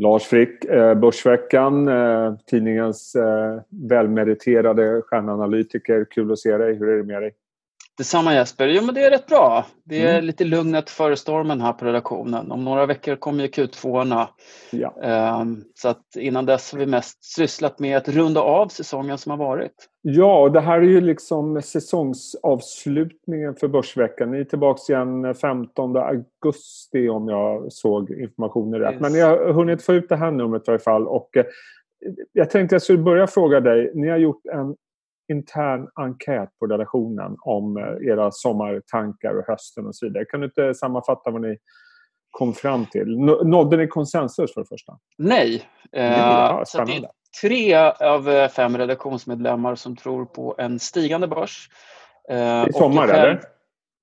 Lars Frick, eh, Börsveckan, eh, tidningens eh, välmeriterade stjärnanalytiker. Kul att se dig. Hur är det med dig? Detsamma Jesper. Jo, men det är rätt bra. Det är mm. lite lugnet före stormen här på redaktionen. Om några veckor kommer ju Q2. Ja. Um, så att innan dess har vi mest sysslat med att runda av säsongen som har varit. Ja, det här är ju liksom säsongsavslutningen för Börsveckan. Ni är tillbaka igen 15 augusti om jag såg informationen rätt. Yes. Men ni har hunnit få ut det här numret i alla fall. Och eh, jag tänkte jag skulle börja fråga dig. Ni har gjort en intern enkät på redaktionen om eh, era sommartankar och hösten och så vidare. Kan du inte sammanfatta vad ni kom fram till? Nådde ni konsensus för det första? Nej. Ja, så det är tre av eh, fem redaktionsmedlemmar som tror på en stigande börs. I sommar, eller?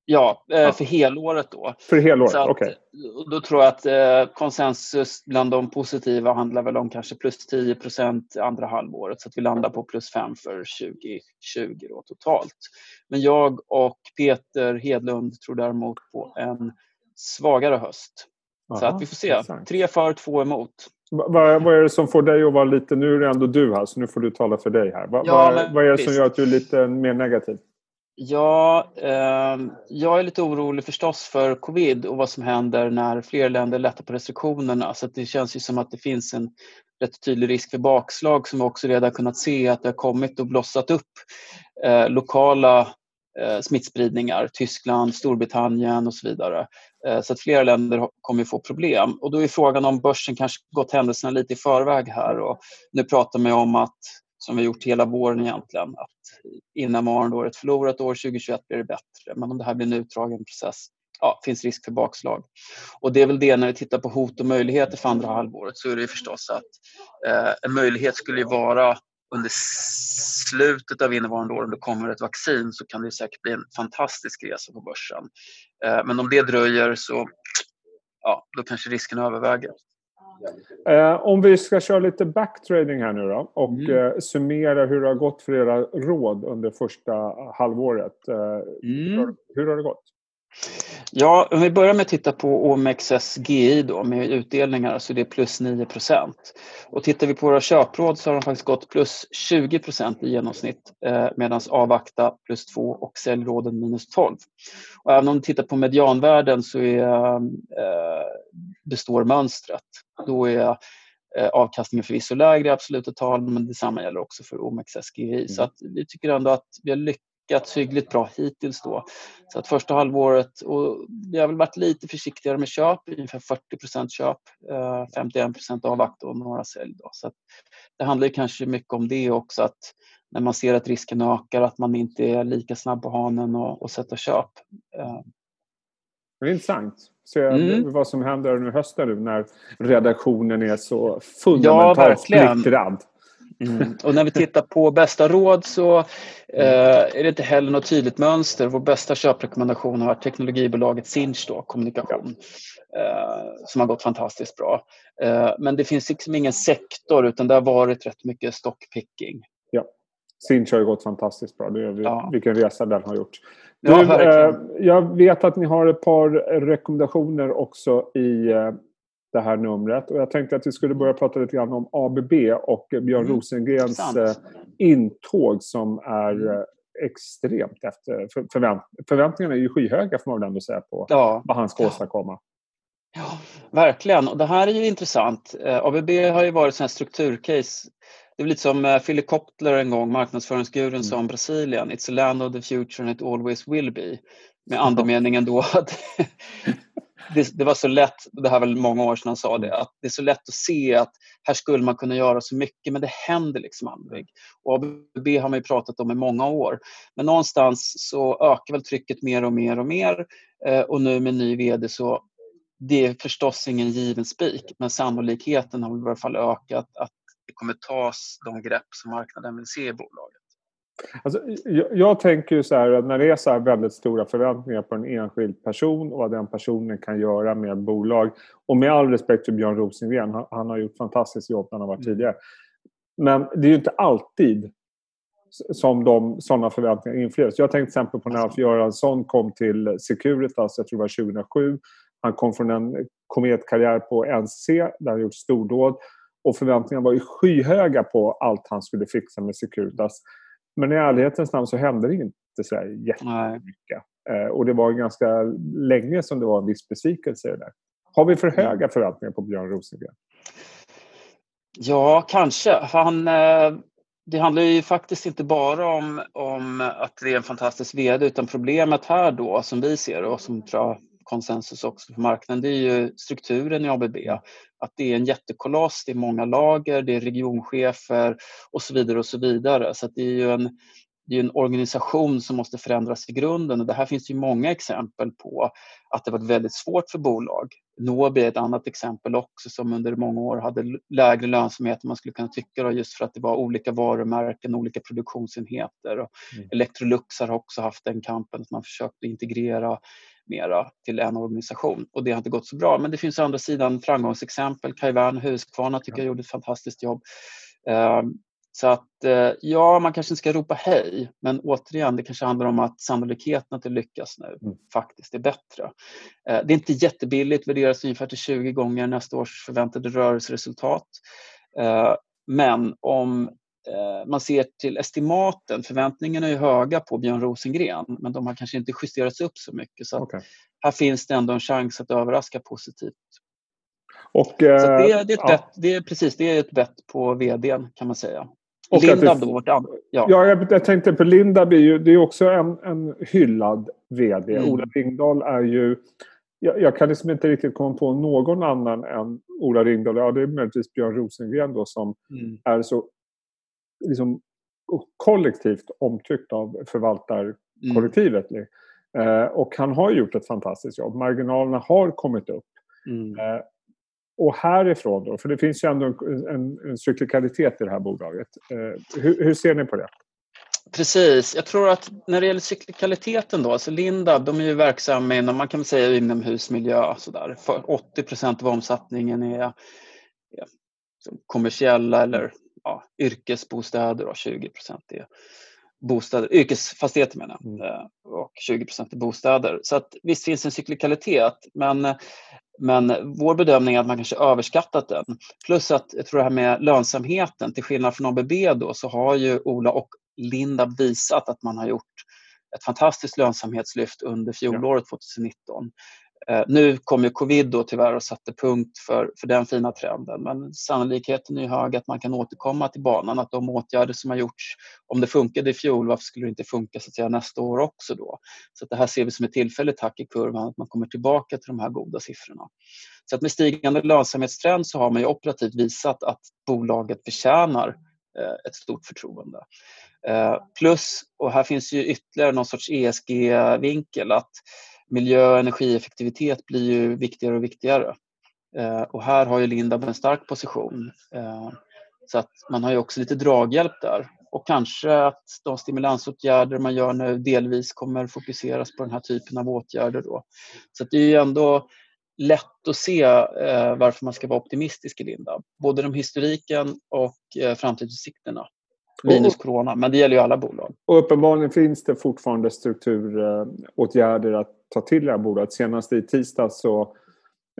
Ja, eh, ja, för helåret då. För helåret, okej. Okay. Då tror jag att eh, konsensus bland de positiva handlar väl om kanske plus 10 procent andra halvåret så att vi landar på plus 5 för 2020 då, totalt. Men jag och Peter Hedlund tror däremot på en svagare höst. Aha, så att vi får se. Intressant. Tre för, två emot. Vad, vad är det som får dig att vara lite... Nu är det ändå du här, så nu får du tala för dig här. Va, ja, vad, vad är det som gör att du är lite mer negativ? Ja, eh, jag är lite orolig förstås för covid och vad som händer när fler länder lättar på restriktionerna. Så det känns ju som att det finns en rätt tydlig risk för bakslag som vi också redan kunnat se att det har kommit och blossat upp eh, lokala eh, smittspridningar. Tyskland, Storbritannien och så vidare. Eh, så att flera länder kommer få problem. Och då är frågan om börsen kanske gått händelserna lite i förväg här. Och nu pratar man om att som vi gjort hela våren egentligen. Att innevarande år, ett förlorat år, 2021 blir det bättre. Men om det här blir en utdragen process, ja, finns risk för bakslag. Och det är väl det när vi tittar på hot och möjligheter för andra halvåret så är det förstås att eh, en möjlighet skulle ju vara under slutet av innevarande år, om det kommer ett vaccin, så kan det säkert bli en fantastisk resa på börsen. Eh, men om det dröjer så ja, då kanske risken överväger. Eh, om vi ska köra lite backtrading här nu då och mm. eh, summera hur det har gått för era råd under första halvåret. Eh, mm. hur, hur, har det gått? Ja, om vi börjar med att titta på OMXSGI då med utdelningar så det är plus 9 Och tittar vi på våra köpråd så har de faktiskt gått plus 20% i genomsnitt eh, medan avvakta plus 2 och säljråden minus 12. Och även om vi tittar på medianvärden så är, eh, består mönstret. Då är eh, avkastningen förvisso lägre i absoluta tal men detsamma gäller också för OMXSGI. Mm. Så att vi tycker ändå att vi har lyckats hyggligt bra hittills då. Så att första halvåret, och vi har väl varit lite försiktigare med köp, ungefär 40% köp, 51% eh, avvakt och några sälj. Då. Så det handlar kanske mycket om det också, att när man ser att risken ökar, att man inte är lika snabb på hanen och, och sätta köp. Eh. Det är intressant. Se mm. vad som händer under hösten nu när redaktionen är så fundamentalt ja, splittrad. Mm. Och när vi tittar på bästa råd så eh, är det inte heller något tydligt mönster. Vår bästa köprekommendation har varit teknologibolaget Sinch då, kommunikation, eh, som har gått fantastiskt bra. Eh, men det finns liksom ingen sektor utan det har varit rätt mycket stockpicking. Ja, Sinch har ju gått fantastiskt bra. Det är ja. vilken resa den har gjort. Du, eh, jag vet att ni har ett par rekommendationer också i eh, det här numret. Och jag tänkte att vi skulle börja prata lite grann om ABB och Björn mm. Rosengrens. Eh, intåg som är mm. Eh, extremt efter förvänt förväntningarna är ju skyhöga får man väl ändå säga på ja. vad han ska åstadkomma. Ja, verkligen. Och det här är ju intressant. Eh, ABB har ju varit en strukturcase. Det är lite som Philip Kotler en gång, marknadsföringsgurun, mm. sa om Brasilien. It's a land of the future and it always will be. Med andemeningen då att det, det, var så lätt, det här var många år sedan han sa det, att det är så lätt att se att här skulle man kunna göra så mycket men det händer liksom aldrig. Och ABB har man ju pratat om i många år. Men någonstans så ökar väl trycket mer och mer och mer eh, och nu med ny VD så det är förstås ingen given spik men sannolikheten har i alla fall ökat att kommer tas de grepp som marknaden vill se i bolaget. Alltså, jag, jag, tänker ju så här att när det är så här väldigt stora förväntningar på en enskild person och vad den personen kan göra med ett bolag. Och med all respekt för Björn Rosengren, han, han har gjort fantastiskt jobb när han har varit mm. tidigare. Men det är ju inte alltid som de, sådana förväntningar infrias. Jag tänkte till exempel på när Alf Göransson kom till Securitas, jag tror det var 2007. Han kom från en kometkarriär på NCC där han gjort stordåd. Och förväntningarna var ju skyhöga på allt han skulle fixa med Securitas. Men i ärlighetens namn så hände det inte så jättemycket. Eh, och det var ganska länge som det var en viss besvikelse där. Har vi för höga mm. förväntningar på Björn Rosengren? Ja, kanske. Han, eh, det handlar ju faktiskt inte bara om, om att det är en fantastisk VD utan problemet här då som vi ser och som tror konsensus också på marknaden, det är ju strukturen i ABB. Att det är en jättekoloss, det är många lager, det är regionchefer och så vidare och så vidare. Så det är ju en, det är en organisation som måste förändras i grunden och det här finns ju många exempel på att det varit väldigt svårt för bolag. Nobi är ett annat exempel också som under många år hade lägre lönsamhet än man skulle kunna tycka då, just för att det var olika varumärken, olika produktionsenheter. Och mm. Electrolux har också haft den kampen att man försökte integrera mera till en organisation och det har inte gått så bra. Men det finns å andra sidan framgångsexempel. Kajvan Husqvarna tycker jag gjorde ett fantastiskt jobb. Ehm, så att eh, ja, man kanske inte ska ropa hej, men återigen, det kanske handlar om att sannolikheten att det lyckas nu mm. faktiskt är bättre. Eh, det är inte jättebilligt, värderas ungefär till 20 gånger nästa års förväntade rörelseresultat. Eh, men om man ser till estimaten, förväntningarna är höga på Björn Rosengren, men de har kanske inte justerats upp så mycket. Så okay. här finns det ändå en chans att överraska positivt. Och, så det, det, är ett ja. bet, det är precis det är ett bett på vdn kan man säga. Och Lindab då, vårt andra. Ja, ja jag, jag, tänkte på Lindab, är ju, det är också en, en hyllad VD. Mm. Ola Ringdahl är ju... Jag, jag, kan liksom inte riktigt komma på någon annan än Ola Ringdahl. Ja, det är möjligtvis Björn Rosengren då som mm. är så liksom, kollektivt omtyckt av förvaltarkollektivet. Mm. Eh, och han har gjort ett fantastiskt jobb. Marginalerna har kommit upp. Mm. Eh, och härifrån då, för det finns ju ändå en, en, en cyklikalitet i det här bolaget. Eh, hur, hur, ser ni på det? Precis. Jag tror att när det gäller cyklikaliteten då, alltså Lindab, de är ju verksamma inom, man kan säga inomhusmiljö sådär. För 80 procent av omsättningen är kommersiella eller ja, yrkesbostäder och 20 procent är bostäder, yrkesfastigheter menar jag, mm. Eh, och 20 procent är bostäder. Så att visst finns en cyklikalitet, men men vår bedömning är att man kanske överskattat den. Plus att jag tror det här med lönsamheten, till skillnad från ABB då, så har ju Ola och Linda visat att man har gjort ett fantastiskt lönsamhetslyft under fjolåret 2019. Eh, nu kom ju covid då tyvärr och satte punkt för, för den fina trenden men sannolikheten är hög att man kan återkomma till banan, att de åtgärder som har gjorts, om det funkade i fjol, varför skulle det inte funka så att säga, nästa år också då? Så att det här ser vi som ett tillfälligt hack i kurvan, att man kommer tillbaka till de här goda siffrorna. Så att med stigande lönsamhetstrend så har man ju operativt visat att bolaget förtjänar eh, ett stort förtroende. Eh, plus, och här finns ju ytterligare någon sorts ESG-vinkel, att miljö och energieffektivitet blir ju viktigare och viktigare. Eh, och här har ju Lindab en stark position. Eh, så att man har ju också lite draghjälp där. Och kanske att de stimulansåtgärder man gör nu delvis kommer fokuseras på den här typen av åtgärder. Då. Så det är ju ändå lätt att se eh, varför man ska vara optimistisk i Lindab. Både de historiken och framtidsutsikterna. Minus corona, men det gäller ju alla bolag. Och uppenbarligen finns det fortfarande strukturåtgärder att ta till det här bolaget. Senast i tisdags så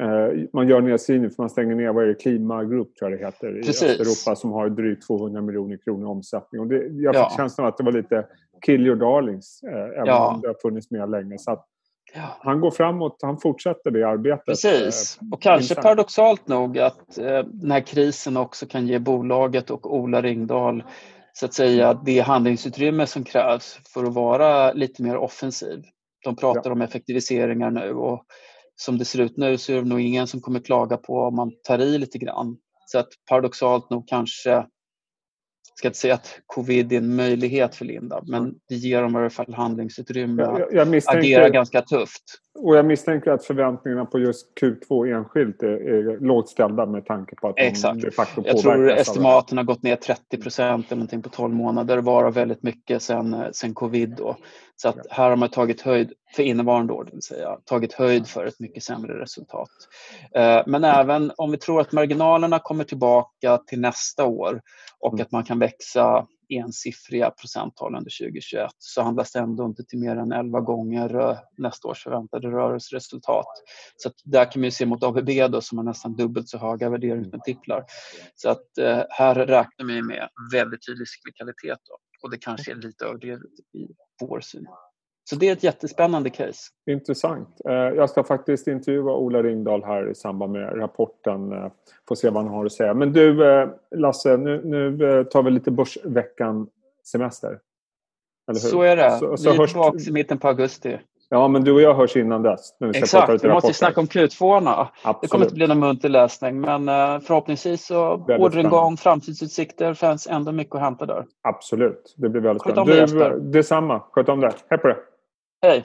eh, man gör nedskrivning för man stänger ner, vad är det, Klima Group tror jag det heter, Precis. i Östeuropa som har drygt 200 miljoner kronor i omsättning. Och det, jag fick ja. känslan av att det var lite kill your darlings, eh, även ja. om det har funnits med länge. Så Ja. Han går framåt, han fortsätter det arbetet. Precis, eh, och kanske insamt. paradoxalt nog att eh, den här krisen också kan ge bolaget och Ola Ringdahl så att säga det handlingsutrymme som krävs för att vara lite mer offensiv. De pratar ja. om effektiviseringar nu och som det ser ut nu så är det nog ingen som kommer klaga på om man tar i lite grann. Så att paradoxalt nog kanske ska inte säga att covid är en möjlighet för Lindab, men det ger dem i alla fall handlingsutrymme att jag, agera ganska tufft. Och jag misstänker att förväntningarna på just Q2 enskilt är, är lågt ställda med tanke på att Exakt. de de facto Jag tror estimaten har gått ner 30 procent eller någonting på 12 månader, varav väldigt mycket sen, sen covid. Då. Så att här har man tagit höjd för innevarande år, det vill säga tagit höjd för ett mycket sämre resultat. Eh, men även om vi tror att marginalerna kommer tillbaka till nästa år och mm. att man kan växa ensiffriga procenttal under 2021 så handlas det ändå inte till mer än 11 gånger eh, nästa års förväntade rörelseresultat. Så att där kan man se mot ABB då, som har nästan dubbelt så höga värderingsmultiplar. Så att eh, här räknar vi med väldigt tydlig cyklikalitet då. och det kanske är lite överdrivet i vår syn. Så det är ett jättespännande case. Intressant. Eh, jag ska faktiskt intervjua Ola Ringdahl här i samband med rapporten. Eh, får se vad han har att säga. Men du eh, Lasse, nu, nu tar vi lite Börsveckan-semester. Så är det. Så, så vi är hörs... tillbaka i mitten på augusti. Ja, men du och jag hörs innan dess. När vi Exakt, vi måste ju snacka om Q2. Det kommer inte bli någon munter läsning, men förhoppningsvis så orderingång, framtidsutsikter, finns ändå mycket att hämta där. Absolut, det blir väldigt spännande. Du, detsamma, sköt om det. Hej på dig! Hey